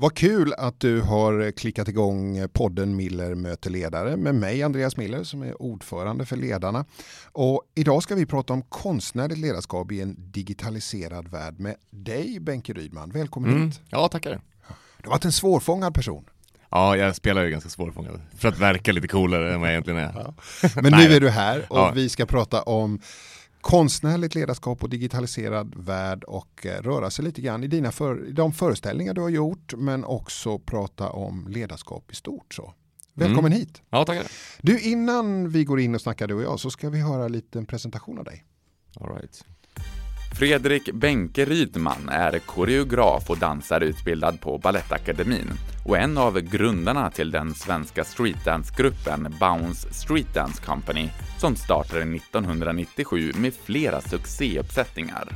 Vad kul att du har klickat igång podden Miller möter ledare med mig Andreas Miller som är ordförande för Ledarna. Och idag ska vi prata om konstnärligt ledarskap i en digitaliserad värld med dig Benke Rydman. Välkommen Mm. hit. Ja, tackar. Du har varit en svårfångad person. Ja, jag spelar ju ganska svårfångad för att verka lite coolare än vad jag egentligen är. Men Nej. nu är du här och Ja. vi ska prata om konstnärligt ledarskap och digitaliserad värld och eh, röra sig lite grann i, dina för, i de föreställningar du har gjort men också prata om ledarskap i stort. Så. Välkommen hit. Ja, tackar. Du, innan vi går in och snackar du och jag så ska vi höra en presentation av dig. All right. Fredrik Benke Rydman är koreograf och dansare utbildad på Balettakademin och en av grundarna till den svenska streetdancegruppen Bounce Street Dance Company som startade 1997 med flera succéuppsättningar.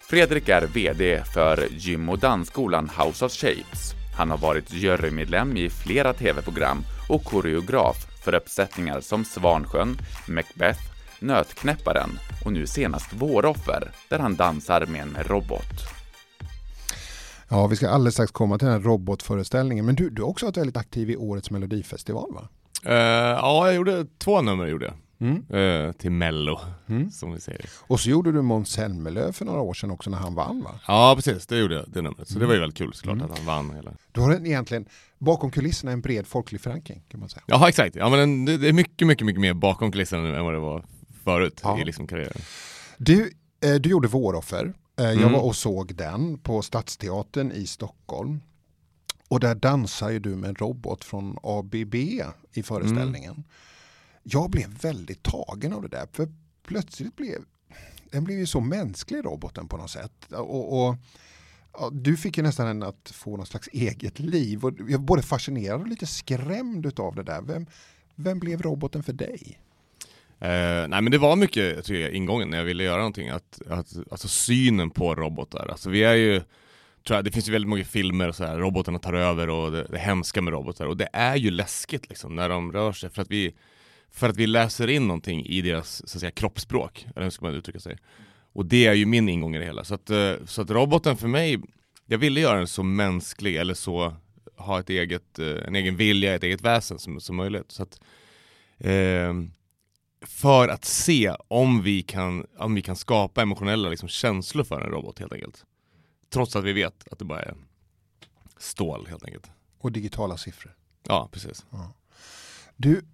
Fredrik är VD för gym och dansskolan House of Shapes. Han har varit jurymedlem i flera TV-program och koreograf för uppsättningar som Svansjön, Macbeth, Nötknäpparen och nu senast Våroffer, där han dansar med en robot. Ja, vi ska alldeles strax komma till den här robotföreställningen. Men du, du har också varit väldigt aktiv i årets melodifestival va? Eh, ja, jag gjorde två nummer gjorde jag. Mm. Eh, till Mello, Mm. som vi säger. Och så gjorde du Måns Zelmerlöw för några år sedan också när han vann va? Ja, precis. Det gjorde jag, det numret. Så det Mm. var ju väldigt kul såklart Mm. att han vann hela. Du har en, egentligen bakom kulisserna en bred folklig förankring kan man säga. Ja, exakt. Ja, men det det är mycket, mycket, mycket mer bakom kulisserna nu än vad det var förut Ja. i liksom karriären. Du, eh, du gjorde Våroffer. Eh, jag Mm. var och såg den på Stadsteatern i Stockholm. Och där dansar ju du med en robot från ABB i föreställningen. Mm. Jag blev väldigt tagen av det där. För plötsligt blev den blev ju så mänsklig roboten på något sätt. Och, och ja, du fick ju nästan en att få något slags eget liv. Och jag var både fascinerad och lite skrämd av det där. Vem, vem blev roboten för dig? Eh, nej men det var mycket, jag tycker, ingången när jag ville göra någonting, att, att, alltså synen på robotar. Alltså vi är ju, tror jag, det finns ju väldigt många filmer och så här, robotarna tar över och det, det hemska med robotar. Och det är ju läskigt liksom när de rör sig för att vi, för att vi läser in någonting i deras så att säga, kroppsspråk, eller hur ska man uttrycka sig. Och det är ju min ingång i det hela. Så att, eh, så att roboten för mig, jag ville göra den så mänsklig eller så, ha ett eget, eh, en egen vilja, ett eget väsen som, som möjligt. Så att, eh, för att se om vi kan, om vi kan skapa emotionella liksom, känslor för en robot helt enkelt. Trots att vi vet att det bara är stål helt enkelt. Och digitala siffror. Ja, precis. Du,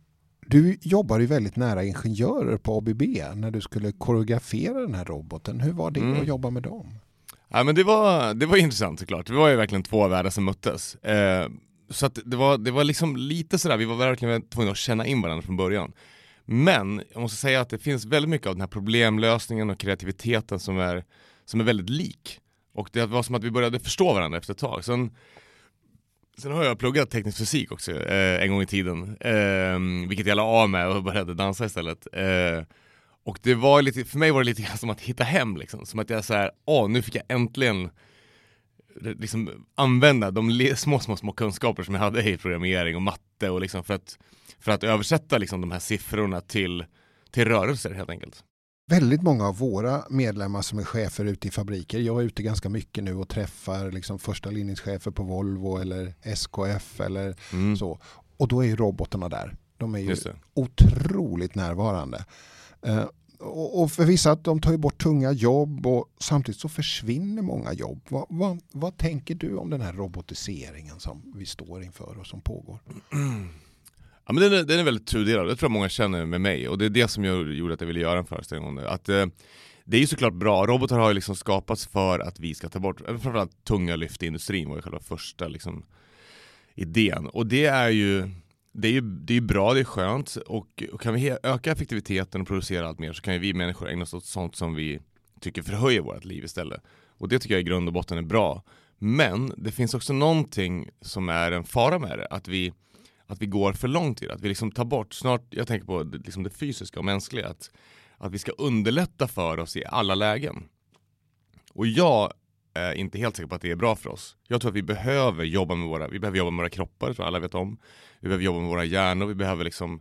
du jobbar ju väldigt nära ingenjörer på ABB när du skulle koreografera den här roboten. Hur var det Mm. att jobba med dem? Ja, men det, var, det var intressant såklart. Det var ju verkligen två världar som möttes. Eh, så att det, var, det var liksom lite sådär, vi var verkligen tvungna att känna in varandra från början. Men jag måste säga att det finns väldigt mycket av den här problemlösningen och kreativiteten som är, som är väldigt lik. Och det var som att vi började förstå varandra efter ett tag. Sen, sen har jag pluggat teknisk fysik också eh, en gång i tiden, eh, vilket jag la av med och började dansa istället. Eh, och det var lite, för mig var det lite grann som att hitta hem liksom. Som att jag såhär, åh nu fick jag äntligen liksom använda de små, små, små kunskaper som jag hade i programmering och matte och liksom för att, för att översätta liksom de här siffrorna till, till rörelser helt enkelt. Väldigt många av våra medlemmar som är chefer ute i fabriker, jag är ute ganska mycket nu och träffar liksom första linjeschefer på Volvo eller SKF eller Mm. så. Och då är ju robotarna där. De är ju otroligt närvarande. Eh, och och för vissa att de tar ju bort tunga jobb och samtidigt så försvinner många jobb. Vad, vad, vad tänker du om den här robotiseringen som vi står inför och som pågår? Ja, men den, är, den är väldigt tudelad, det tror jag många känner med mig och det är det som jag gjorde att jag ville göra en föreställning om det. Att, eh, det är ju såklart bra, robotar har ju liksom skapats för att vi ska ta bort, eh, framförallt tunga lyft i industrin var ju själva första liksom, idén. Och det är ju det är ju det är bra, det är skönt och, och kan vi öka effektiviteten och producera allt mer så kan ju vi människor ägna oss åt sånt som vi tycker förhöjer vårt liv istället. Och det tycker jag i grund och botten är bra. Men det finns också någonting som är en fara med det, att vi att vi går för långt i det, att vi liksom tar bort, snart, jag tänker på det, liksom det fysiska och mänskliga, att, att vi ska underlätta för oss i alla lägen. Och jag är inte helt säker på att det är bra för oss. Jag tror att vi behöver jobba med våra, vi behöver jobba med våra kroppar, det tror jag alla vet om. Vi behöver jobba med våra hjärnor, vi behöver liksom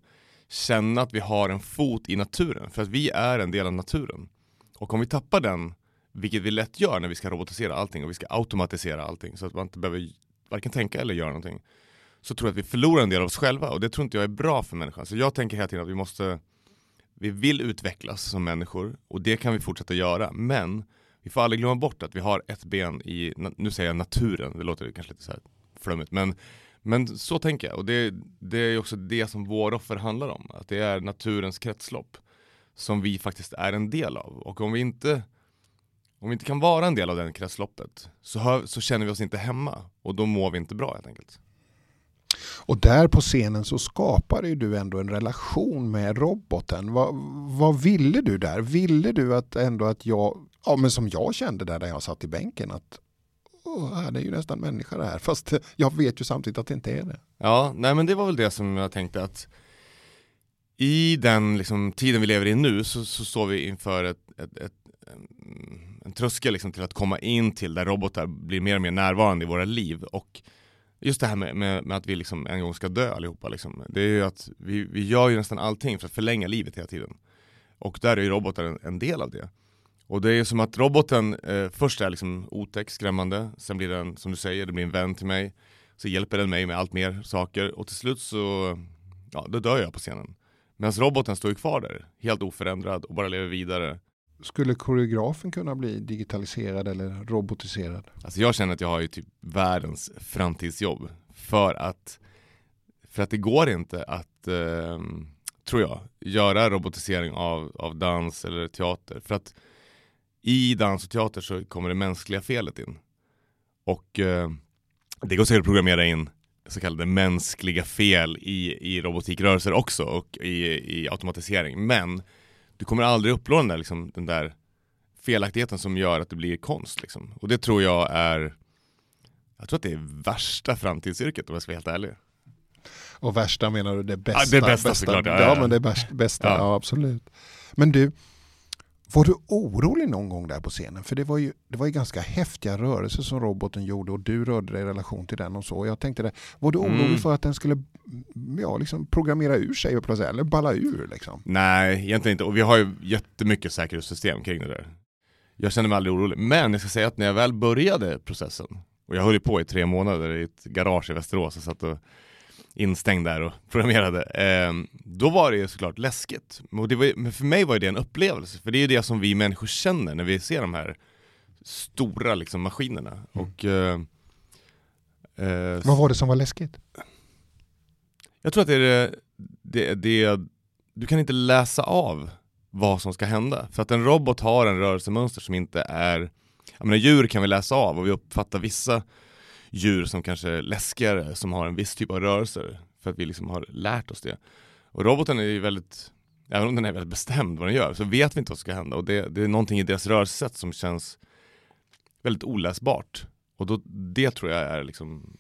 känna att vi har en fot i naturen, för att vi är en del av naturen. Och om vi tappar den, vilket vi lätt gör när vi ska robotisera allting och vi ska automatisera allting så att man inte behöver varken tänka eller göra någonting så tror jag att vi förlorar en del av oss själva och det tror inte jag är bra för människan. Så jag tänker hela tiden att vi måste, vi vill utvecklas som människor och det kan vi fortsätta göra. Men vi får aldrig glömma bort att vi har ett ben i, nu säger jag naturen, det låter kanske lite så här flummigt, men, men så tänker jag. Och det, det är också det som vår offer handlar om, att det är naturens kretslopp som vi faktiskt är en del av. Och om vi inte om vi inte kan vara en del av det kretsloppet så, hör, så känner vi oss inte hemma och då mår vi inte bra helt enkelt. Och där på scenen så skapade du ändå en relation med roboten. Vad, vad ville du där? Ville du att ändå att jag, ja men som jag kände där, där jag satt i bänken, att oh, det är ju nästan människa det här. Fast jag vet ju samtidigt att det inte är det. Ja, nej men det var väl det som jag tänkte att i den liksom, tiden vi lever i nu så, så står vi inför ett, ett, ett en tröskel liksom till att komma in till där robotar blir mer och mer närvarande i våra liv och just det här med, med, med, att vi liksom en gång ska dö allihopa liksom. Det är ju att vi, vi gör ju nästan allting för att förlänga livet hela tiden. Och där är ju robotar en, en del av det. Och det är som att roboten eh, först är liksom otäck, skrämmande, sen blir den, som du säger, det blir en vän till mig. Så hjälper den mig med allt mer saker och till slut så, ja, då dör jag på scenen. Medan roboten står ju kvar där, helt oförändrad och bara lever vidare. Skulle koreografen kunna bli digitaliserad eller robotiserad? Alltså jag känner att jag har ju typ världens framtidsjobb. För att, för att det går inte att, eh, tror jag, göra robotisering av, av dans eller teater. För att i dans och teater så kommer det mänskliga felet in. Och eh, det går säkert att programmera in så kallade mänskliga fel i, i robotikrörelser också och i, i automatisering. Men du kommer aldrig uppnå den där, liksom, den där felaktigheten som gör att det blir konst. Liksom. Och det tror jag är, jag tror att det är värsta framtidsyrket om jag ska vara helt ärlig. Och värsta menar du det bästa? Ja, det bästa, bästa såklart. Ja, ja, men det bästa, ja. ja. absolut. Men du, var du orolig någon gång där på scenen? För det var ju, det var ju ganska häftiga rörelser som roboten gjorde och du rörde dig i relation till den och så. Jag tänkte det, var du orolig mm. för att den skulle ja, liksom programmera ur sig plötsligt, eller balla ur? Liksom? Nej, egentligen inte. Och vi har ju jättemycket säkerhetssystem kring det där. Jag känner mig aldrig orolig. Men jag ska säga att när jag väl började processen, och jag höll på i tre månader i ett garage i Västerås och satt och instängd där och programmerade. Eh, då var det ju såklart läskigt. Och var, men för mig var det en upplevelse, för det är ju det som vi människor känner när vi ser de här stora liksom, maskinerna. Mm. Och, eh, eh, Vad var det som var läskigt? Jag tror att det är det, det, det, du kan inte läsa av vad som ska hända. För att en robot har en rörelsemönster som inte är, jag menar djur kan vi läsa av och vi uppfattar vissa djur som kanske är läskigare, som har en viss typ av rörelser. För att vi liksom har lärt oss det. Och roboten är ju väldigt, även om den är väldigt bestämd vad den gör, så vet vi inte vad som ska hända. Och det, det är någonting i deras rörelsesätt som känns väldigt oläsbart. Och då, det tror jag är liksom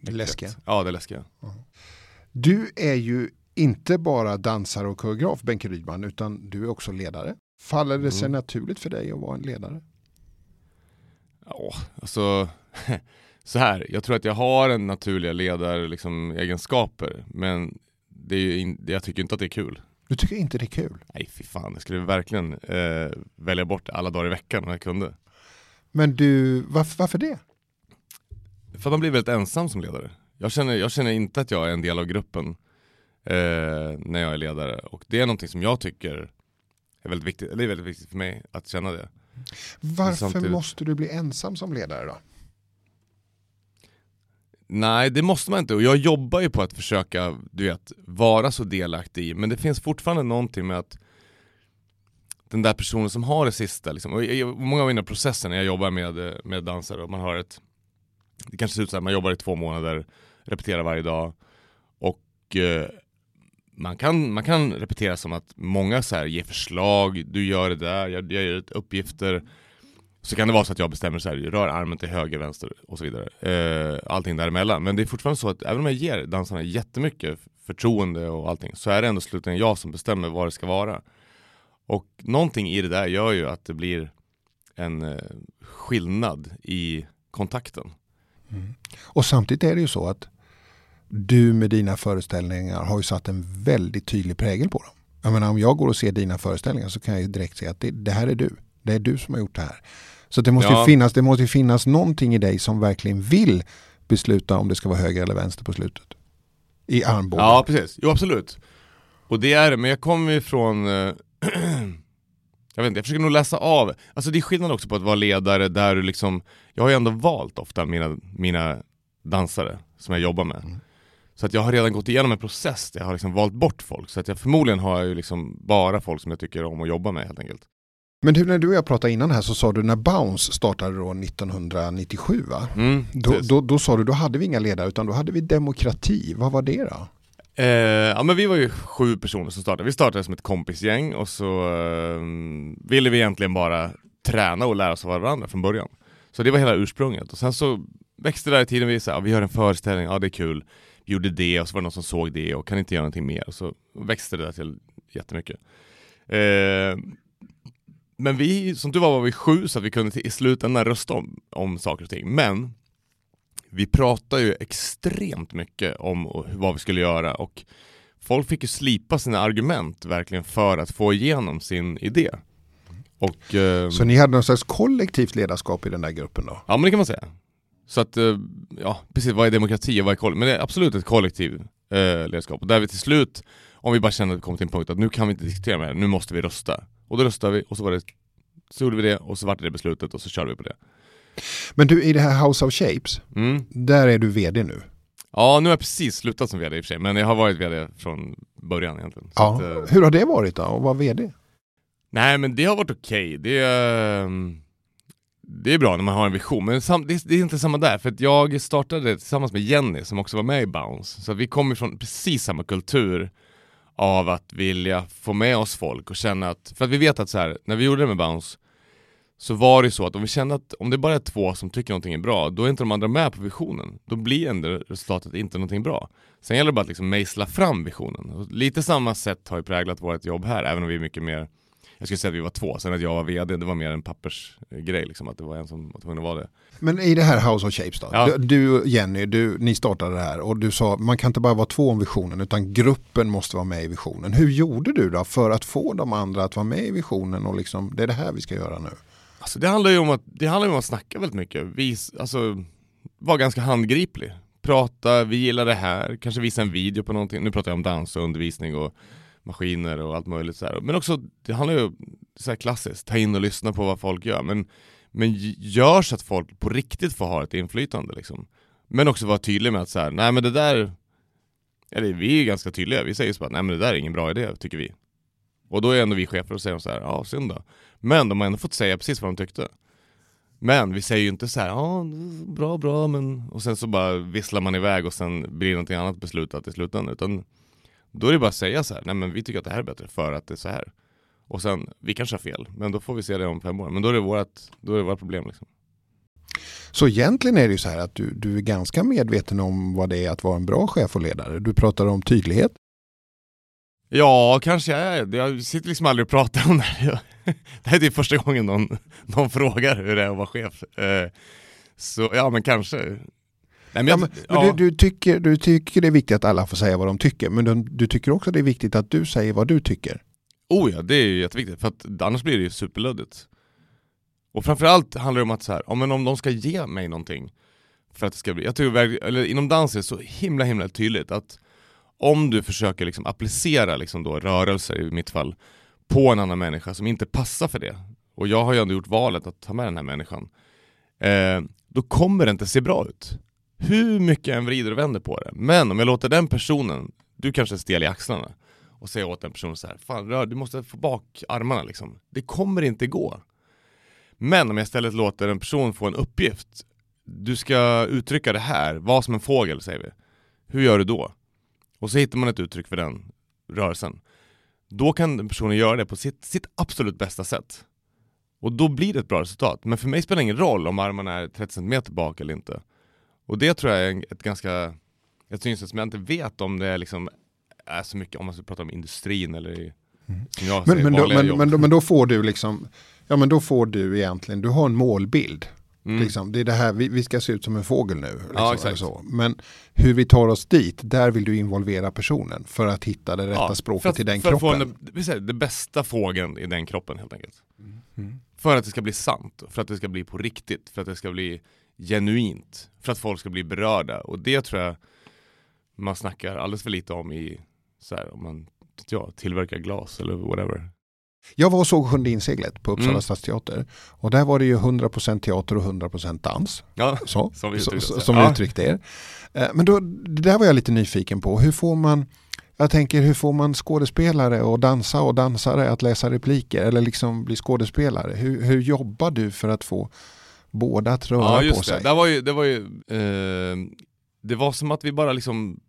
det läskiga. Ja, det läskiga. Du är ju inte bara dansare och koreograf, Benke Rydman, utan du är också ledare. Faller det sig mm. naturligt för dig att vara en ledare? Ja, alltså så här, jag tror att jag har en naturliga ledaregenskaper, liksom, men det är ju jag tycker inte att det är kul. Du tycker inte det är kul? Nej, fy fan. Jag skulle verkligen eh, välja bort alla dagar i veckan om jag kunde. Men du, varför, varför det? För att man blir väldigt ensam som ledare. Jag känner, jag känner inte att jag är en del av gruppen eh, när jag är ledare. Och det är någonting som jag tycker är väldigt viktigt, det är väldigt viktigt för mig att känna det. Varför Samtidigt... måste du bli ensam som ledare då? Nej, det måste man inte. Och jag jobbar ju på att försöka, du vet, vara så delaktig i. Men det finns fortfarande någonting med att den där personen som har det sista, liksom, och många av mina processer när jag jobbar med, med dansare och man har ett, det kanske ser ut så här, man jobbar i två månader, repeterar varje dag och eh, man, kan, man kan repetera som att många så här ger förslag, du gör det där, jag, jag gör uppgifter så kan det vara så att jag bestämmer så här, rör armen till höger, vänster och så vidare. Eh, allting däremellan. Men det är fortfarande så att även om jag ger dansarna jättemycket förtroende och allting så är det ändå slutligen jag som bestämmer vad det ska vara. Och någonting i det där gör ju att det blir en eh, skillnad i kontakten. Mm. Och samtidigt är det ju så att du med dina föreställningar har ju satt en väldigt tydlig prägel på dem. Jag menar om jag går och ser dina föreställningar så kan jag ju direkt se att det, det här är du. Det är du som har gjort det här. Så det måste, ja. finnas, det måste finnas någonting i dig som verkligen vill besluta om det ska vara höger eller vänster på slutet. I armbågen. Ja, precis. Jo, absolut. Och det är det, men jag kommer ju från eh, Jag vet inte, jag försöker nog läsa av. Alltså det är skillnad också på att vara ledare där du liksom Jag har ju ändå valt ofta mina, mina dansare som jag jobbar med. Mm. Så att jag har redan gått igenom en process där jag har liksom valt bort folk. Så att jag förmodligen har jag ju liksom bara folk som jag tycker om att jobba med helt enkelt. Men du, när du och jag pratade innan här så sa du när Bounce startade då 1997 va? Mm, Då, då, då sa du då hade vi inga ledare utan då hade vi demokrati. Vad var det då? Eh, ja men vi var ju sju personer som startade. Vi startade som ett kompisgäng och så eh, ville vi egentligen bara träna och lära oss av varandra från början. Så det var hela ursprunget. Och sen så växte det där i tiden, vi sa ja, vi har en föreställning, ja det är kul. Vi gjorde det och så var det någon som såg det och kan inte göra någonting mer. Och så växte det där till jättemycket. Eh, men vi, som du var, var vi sju så att vi kunde i slutändan rösta om, om saker och ting. Men vi pratade ju extremt mycket om vad vi skulle göra och folk fick ju slipa sina argument verkligen för att få igenom sin idé. Och, eh, Så ni hade någon slags kollektivt ledarskap i den där gruppen då? Ja men det kan man säga. Så att, eh, ja precis, vad är demokrati och vad är kollektiv? Men det är absolut ett kollektiv eh, ledarskap. Och där vi till slut, om vi bara kände att vi kom till en punkt att nu kan vi inte diskutera mer, nu måste vi rösta. Och då röstade vi och så var det, så gjorde vi det och så var det det beslutet och så körde vi på det. Men du i det här House of Shapes, Mm. där är du vd nu. Ja, nu har jag precis slutat som VD i och för sig, men jag har varit VD från början egentligen. Ja. att, eh, Hur har det varit då att vara vd? nej men det har varit okej, det, är, ehm, det är bra när man har en vision, men det, är- inte samma där, för att jag startade tillsammans med Jenny som också var med i Bounce, så vi kommer från precis samma kultur av att vilja få med oss folk och känna att, för att vi vet att så här, när vi gjorde det med Bounce så var det så att om vi kände att om det bara är två som tycker någonting är bra, då är inte de andra med på visionen. Då blir ändå resultatet inte någonting bra. Sen gäller det bara att liksom mejsla fram visionen. Och lite samma sätt har ju präglat vårt jobb här, även om vi är mycket mer jag skulle säga att vi var två, sen att jag var VD, det var mer en pappersgrej liksom, att det var en som var tvungen att vara det. Men i det här House of Shapes då? Ja. Du, Jenny, du, ni startade det här och du sa man kan inte bara vara två om visionen utan gruppen måste vara med i visionen. Hur gjorde du då för att få de andra att vara med i visionen och liksom det är det här vi ska göra nu? Alltså det handlar ju om att, det handlar om att snacka väldigt mycket, Vis, alltså vara ganska handgriplig. Prata, vi gillar det här, kanske visa en video på någonting, nu pratar jag om dans och undervisning och maskiner och allt möjligt så här. Men också, det handlar ju så här klassiskt, ta in och lyssna på vad folk gör. Men, men gör så att folk på riktigt får ha ett inflytande liksom. Men också vara tydlig med att så här, nej men det där, eller vi är ju ganska tydliga, vi säger så bara, nej men det där är ingen bra idé, tycker vi. Och då är ändå vi chefer och säger så här, ja synd då. Men de har ändå fått säga precis vad de tyckte. Men vi säger ju inte så här, ja bra bra men och sen så bara visslar man iväg och sen blir det någonting annat beslutat i slutändan. Utan då är det bara att säga så här, nej men vi tycker att det här är bättre för att det är så här. Och sen, vi kanske har fel, men då får vi se det om fem år. Men då är det vårt, då är det vårt problem liksom. Så egentligen är det ju så här att du, du är ganska medveten om vad det är att vara en bra chef och ledare. Du pratar om tydlighet. Ja, kanske jag är. Jag sitter liksom aldrig och pratar om det här. Det här är typ första gången någon, någon frågar hur det är att vara chef. Eh, Så ja, men kanske. Nej, men Ja, jag, men, ja. men du, du, tycker, du tycker det är viktigt att alla får säga vad de tycker men du, du tycker också det är viktigt att du säger vad du tycker. Oh ja, det är ju jätteviktigt, för att annars blir det ju superluddigt. Och framförallt handlar det om att så här, ja, men om de ska ge mig någonting för att det ska bli, jag verkligen- eller inom dans är det så himla himla tydligt att om du försöker liksom applicera liksom då rörelser i mitt fall på en annan människa som inte passar för det, och jag har ju ändå gjort valet att ta med den här människan, eh, då kommer det inte se bra ut. Hur mycket jag än vrider och vänder på det. Men om jag låter den personen, du kanske är stel i axlarna, och säger åt den personen så här, fan rör, du måste få bak armarna liksom. Det kommer inte gå. Men om jag istället låter en person få en uppgift, du ska uttrycka det här, var som en fågel säger vi. Hur gör du då? Och så hittar man ett uttryck för den rörelsen. Då kan den personen göra det på sitt, sitt absolut bästa sätt. Och då blir det ett bra resultat. Men för mig spelar det ingen roll om armarna är 30 cm bak eller inte. Och det tror jag är ett ganska, ett synsätt som jag inte vet om det är liksom är så mycket, om man ska prata om industrin eller i, som jag Mm. Men, säger, men, då, men, men, då, men då får du liksom, ja men då får du egentligen, du har en målbild. Mm. Liksom, det är det här, vi, vi ska se ut som en fågel nu. Liksom, Ja, så. Men hur vi tar oss dit, där vill du involvera personen för att hitta det rätta Ja, språket för att, till den för att kroppen. få en, vi säger, det bästa fågeln i den kroppen helt enkelt. Mm. För att det ska bli sant, för att det ska bli på riktigt, för att det ska bli genuint för att folk ska bli berörda och det tror jag man snackar alldeles för lite om i, så här, om man ja, tillverkar glas eller whatever. Jag var och såg Sjunde inseglet på Uppsala Mm. stadsteater och där var det ju 100% teater och 100% dans. Ja, Så, Som vi uttryckte så- som ja. uttryckte er. Eh, Men då, det där var jag lite nyfiken på. Hur får man jag tänker hur får man skådespelare och dansa och dansare att läsa repliker eller liksom bli skådespelare? Hur, hur jobbar du för att få båda att röra ja på just det. sig? Det var ju, det var ju, eh, det var som att vi bara liksom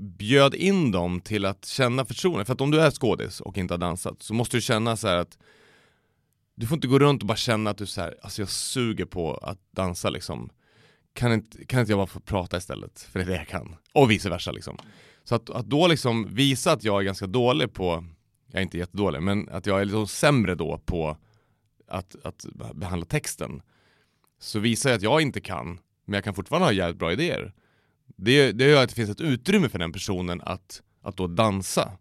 bjöd in dem till att känna förtroende. För att om du är skådis och inte har dansat så måste du känna så här att du får inte gå runt och bara känna att du så här, alltså jag suger på att dansa liksom. Kan inte, kan inte jag bara få prata istället? För det är det jag kan. Och vice versa liksom. Så att, att då liksom visa att jag är ganska dålig på, jag är inte jättedålig, men att jag är liksom sämre då på att, att behandla texten. Så visar jag att jag inte kan, men jag kan fortfarande ha jävligt bra idéer. Det, det gör att det finns ett utrymme för den personen att, att då dansa.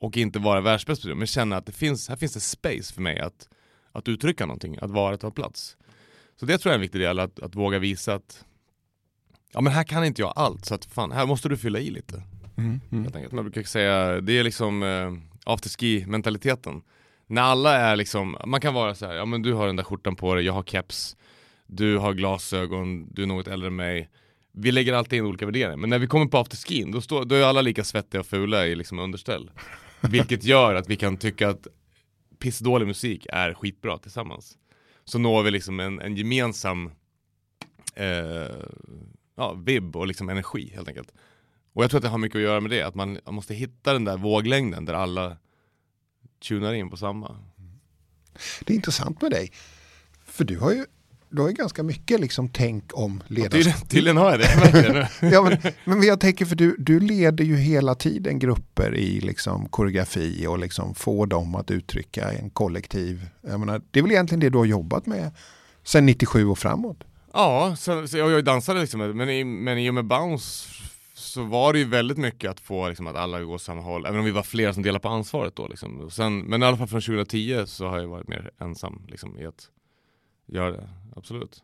Och inte vara världsbäst på det, men känna att det finns, här finns det space för mig att, att uttrycka någonting, att vara, ta plats. Så det tror jag är en viktig del, att, att våga visa att ja men här kan inte jag allt, så att fan, här måste du fylla i lite. Mm, mm. Helt enkelt. Man brukar säga, det är liksom eh, afterski mentaliteten. När alla är liksom, man kan vara så här, ja men du har den där skjortan på dig, jag har keps, du har glasögon, du är något äldre än mig. Vi lägger alltid in olika värderingar, men när vi kommer på afterskin, då, står, då är alla lika svettiga och fula i liksom underställ. Vilket gör att vi kan tycka att pissdålig musik är skitbra tillsammans. Så når vi liksom en, en gemensam eh, ja, vibb och liksom energi helt enkelt. Och jag tror att det har mycket att göra med det, att man, man måste hitta den där våglängden där alla tunar in på samma. Det är intressant med dig. För du har ju, du har ju ganska mycket liksom tänk om ledarskap. tydligen har jag det, ja, men, men jag tänker för du, du leder ju hela tiden grupper i liksom koreografi och liksom får dem att uttrycka en kollektiv. Jag menar, det är väl egentligen det du har jobbat med sen 97 och framåt. Ja, så, så jag, jag dansade liksom, men i, men i och med Bounce så var det ju väldigt mycket att få liksom, att alla går åt samma håll, även om vi var flera som delade på ansvaret då. Liksom. Och sen, men i alla fall från 2010 så har jag varit mer ensam liksom, i att göra det, absolut.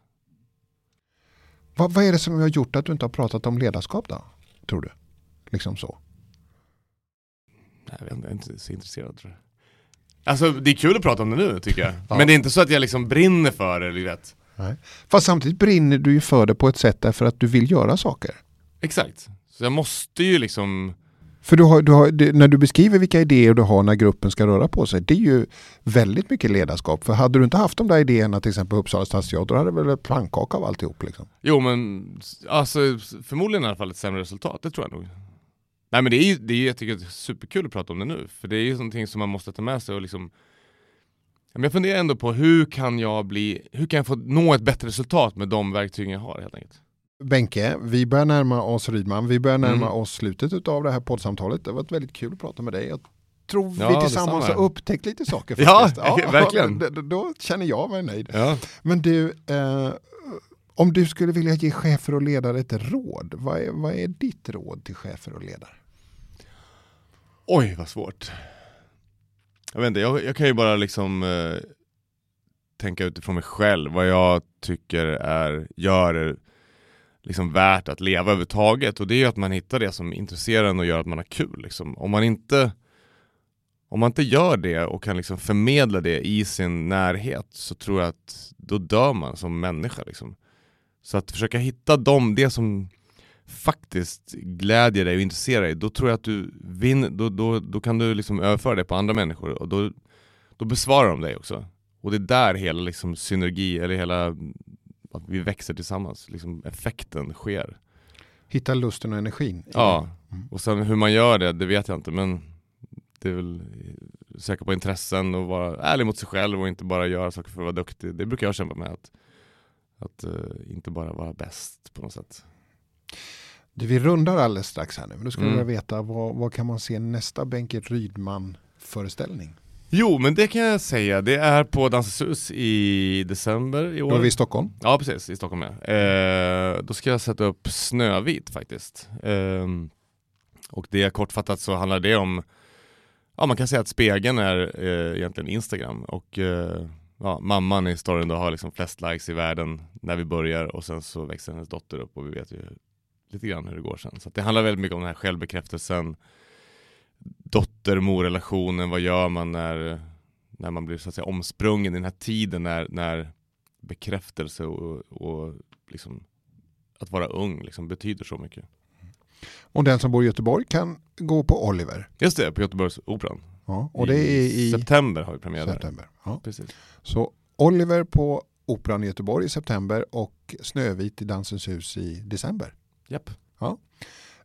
Vad, vad är det som har gjort att du inte har pratat om ledarskap då? Tror du? Liksom så. Nej, jag, är inte så intresserad tror jag. Alltså det är kul att prata om det nu tycker jag. Ja. Men det är inte så att jag liksom brinner för det, du vet. Fast samtidigt brinner du ju för det på ett sätt därför att du vill göra saker. Exakt. Så jag måste ju liksom För du har, du har, det, när du beskriver vilka idéer du har när gruppen ska röra på sig, det är ju väldigt mycket ledarskap. För hade du inte haft de där idéerna till exempel på Uppsala stadsteater, då hade det väl ett pannkaka av alltihop. Liksom. Jo men, alltså förmodligen i alla fall ett sämre resultat, det tror jag nog. Nej men det är ju, det är, jag tycker det är superkul att prata om det nu, för det är ju någonting som man måste ta med sig och liksom men Jag funderar ändå på hur kan jag bli, hur kan jag få nå ett bättre resultat med de verktygen jag har helt enkelt? Benke, vi börjar närma oss Rydman, vi börjar närma Mm. oss slutet av det här poddsamtalet. Det har varit väldigt kul att prata med dig. Jag tror Ja, vi tillsammans har upptäckt lite saker. Ja, faktiskt. verkligen. Då, då känner jag mig nöjd. Ja. Men du, eh, om du skulle vilja ge chefer och ledare ett råd, vad är, vad är ditt råd till chefer och ledare? Oj vad svårt. Jag vet inte, jag, jag kan ju bara liksom eh, tänka utifrån mig själv vad jag tycker är, gör liksom värt att leva överhuvudtaget och det är ju att man hittar det som intresserar en och gör att man har kul liksom. Om man inte om man inte gör det och kan liksom förmedla det i sin närhet så tror jag att då dör man som människa liksom. Så att försöka hitta dem, det som faktiskt glädjer dig och intresserar dig, då tror jag att du vinner, då, då, då kan du liksom överföra det på andra människor och då, då besvarar de dig också. Och det är där hela liksom synergi, eller hela, att vi växer tillsammans, liksom effekten sker. Hitta lusten och energin. Ja. Mm. och sen hur man gör det, det vet jag inte men det är väl söka på intressen och vara ärlig mot sig själv och inte bara göra saker för att vara duktig. Det brukar jag kämpa med, att, att eh, inte bara vara bäst på något sätt. Du, vi rundar alldeles strax här nu, men då skulle jag Mm. vilja veta vad, vad kan man se nästa Benke Rydman-föreställning? Jo, men det kan jag säga. Det är på Dansens hus i december i Då är år. vi i Stockholm. Ja, precis. I Stockholm ja. Eh, då ska jag sätta upp Snövit faktiskt. Eh, och det kortfattat så handlar det om, ja man kan säga att spegeln är eh, egentligen Instagram och eh, ja, mamman i storyn då har liksom flest likes i världen när vi börjar och sen så växer hennes dotter upp och vi vet ju lite grann hur det går sen. Så det handlar väldigt mycket om den här självbekräftelsen, dotter-mor-relationen, vad gör man när, när man blir så att säga omsprungen i den här tiden när, när bekräftelse och, och liksom att vara ung liksom betyder så mycket. Och den som bor i Göteborg kan gå på Oliver. Just det, på Göteborgsoperan. Ja, och det är i september har vi premiär september. Ja. Precis. Så Oliver på Operan i Göteborg i september och Snövit i Dansens hus i december. Japp. Ja.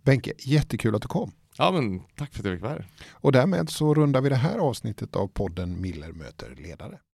Benke, jättekul att du kom. Ja, men tack för att jag fick vara här. Och därmed så rundar vi det här avsnittet av podden Miller möter ledare.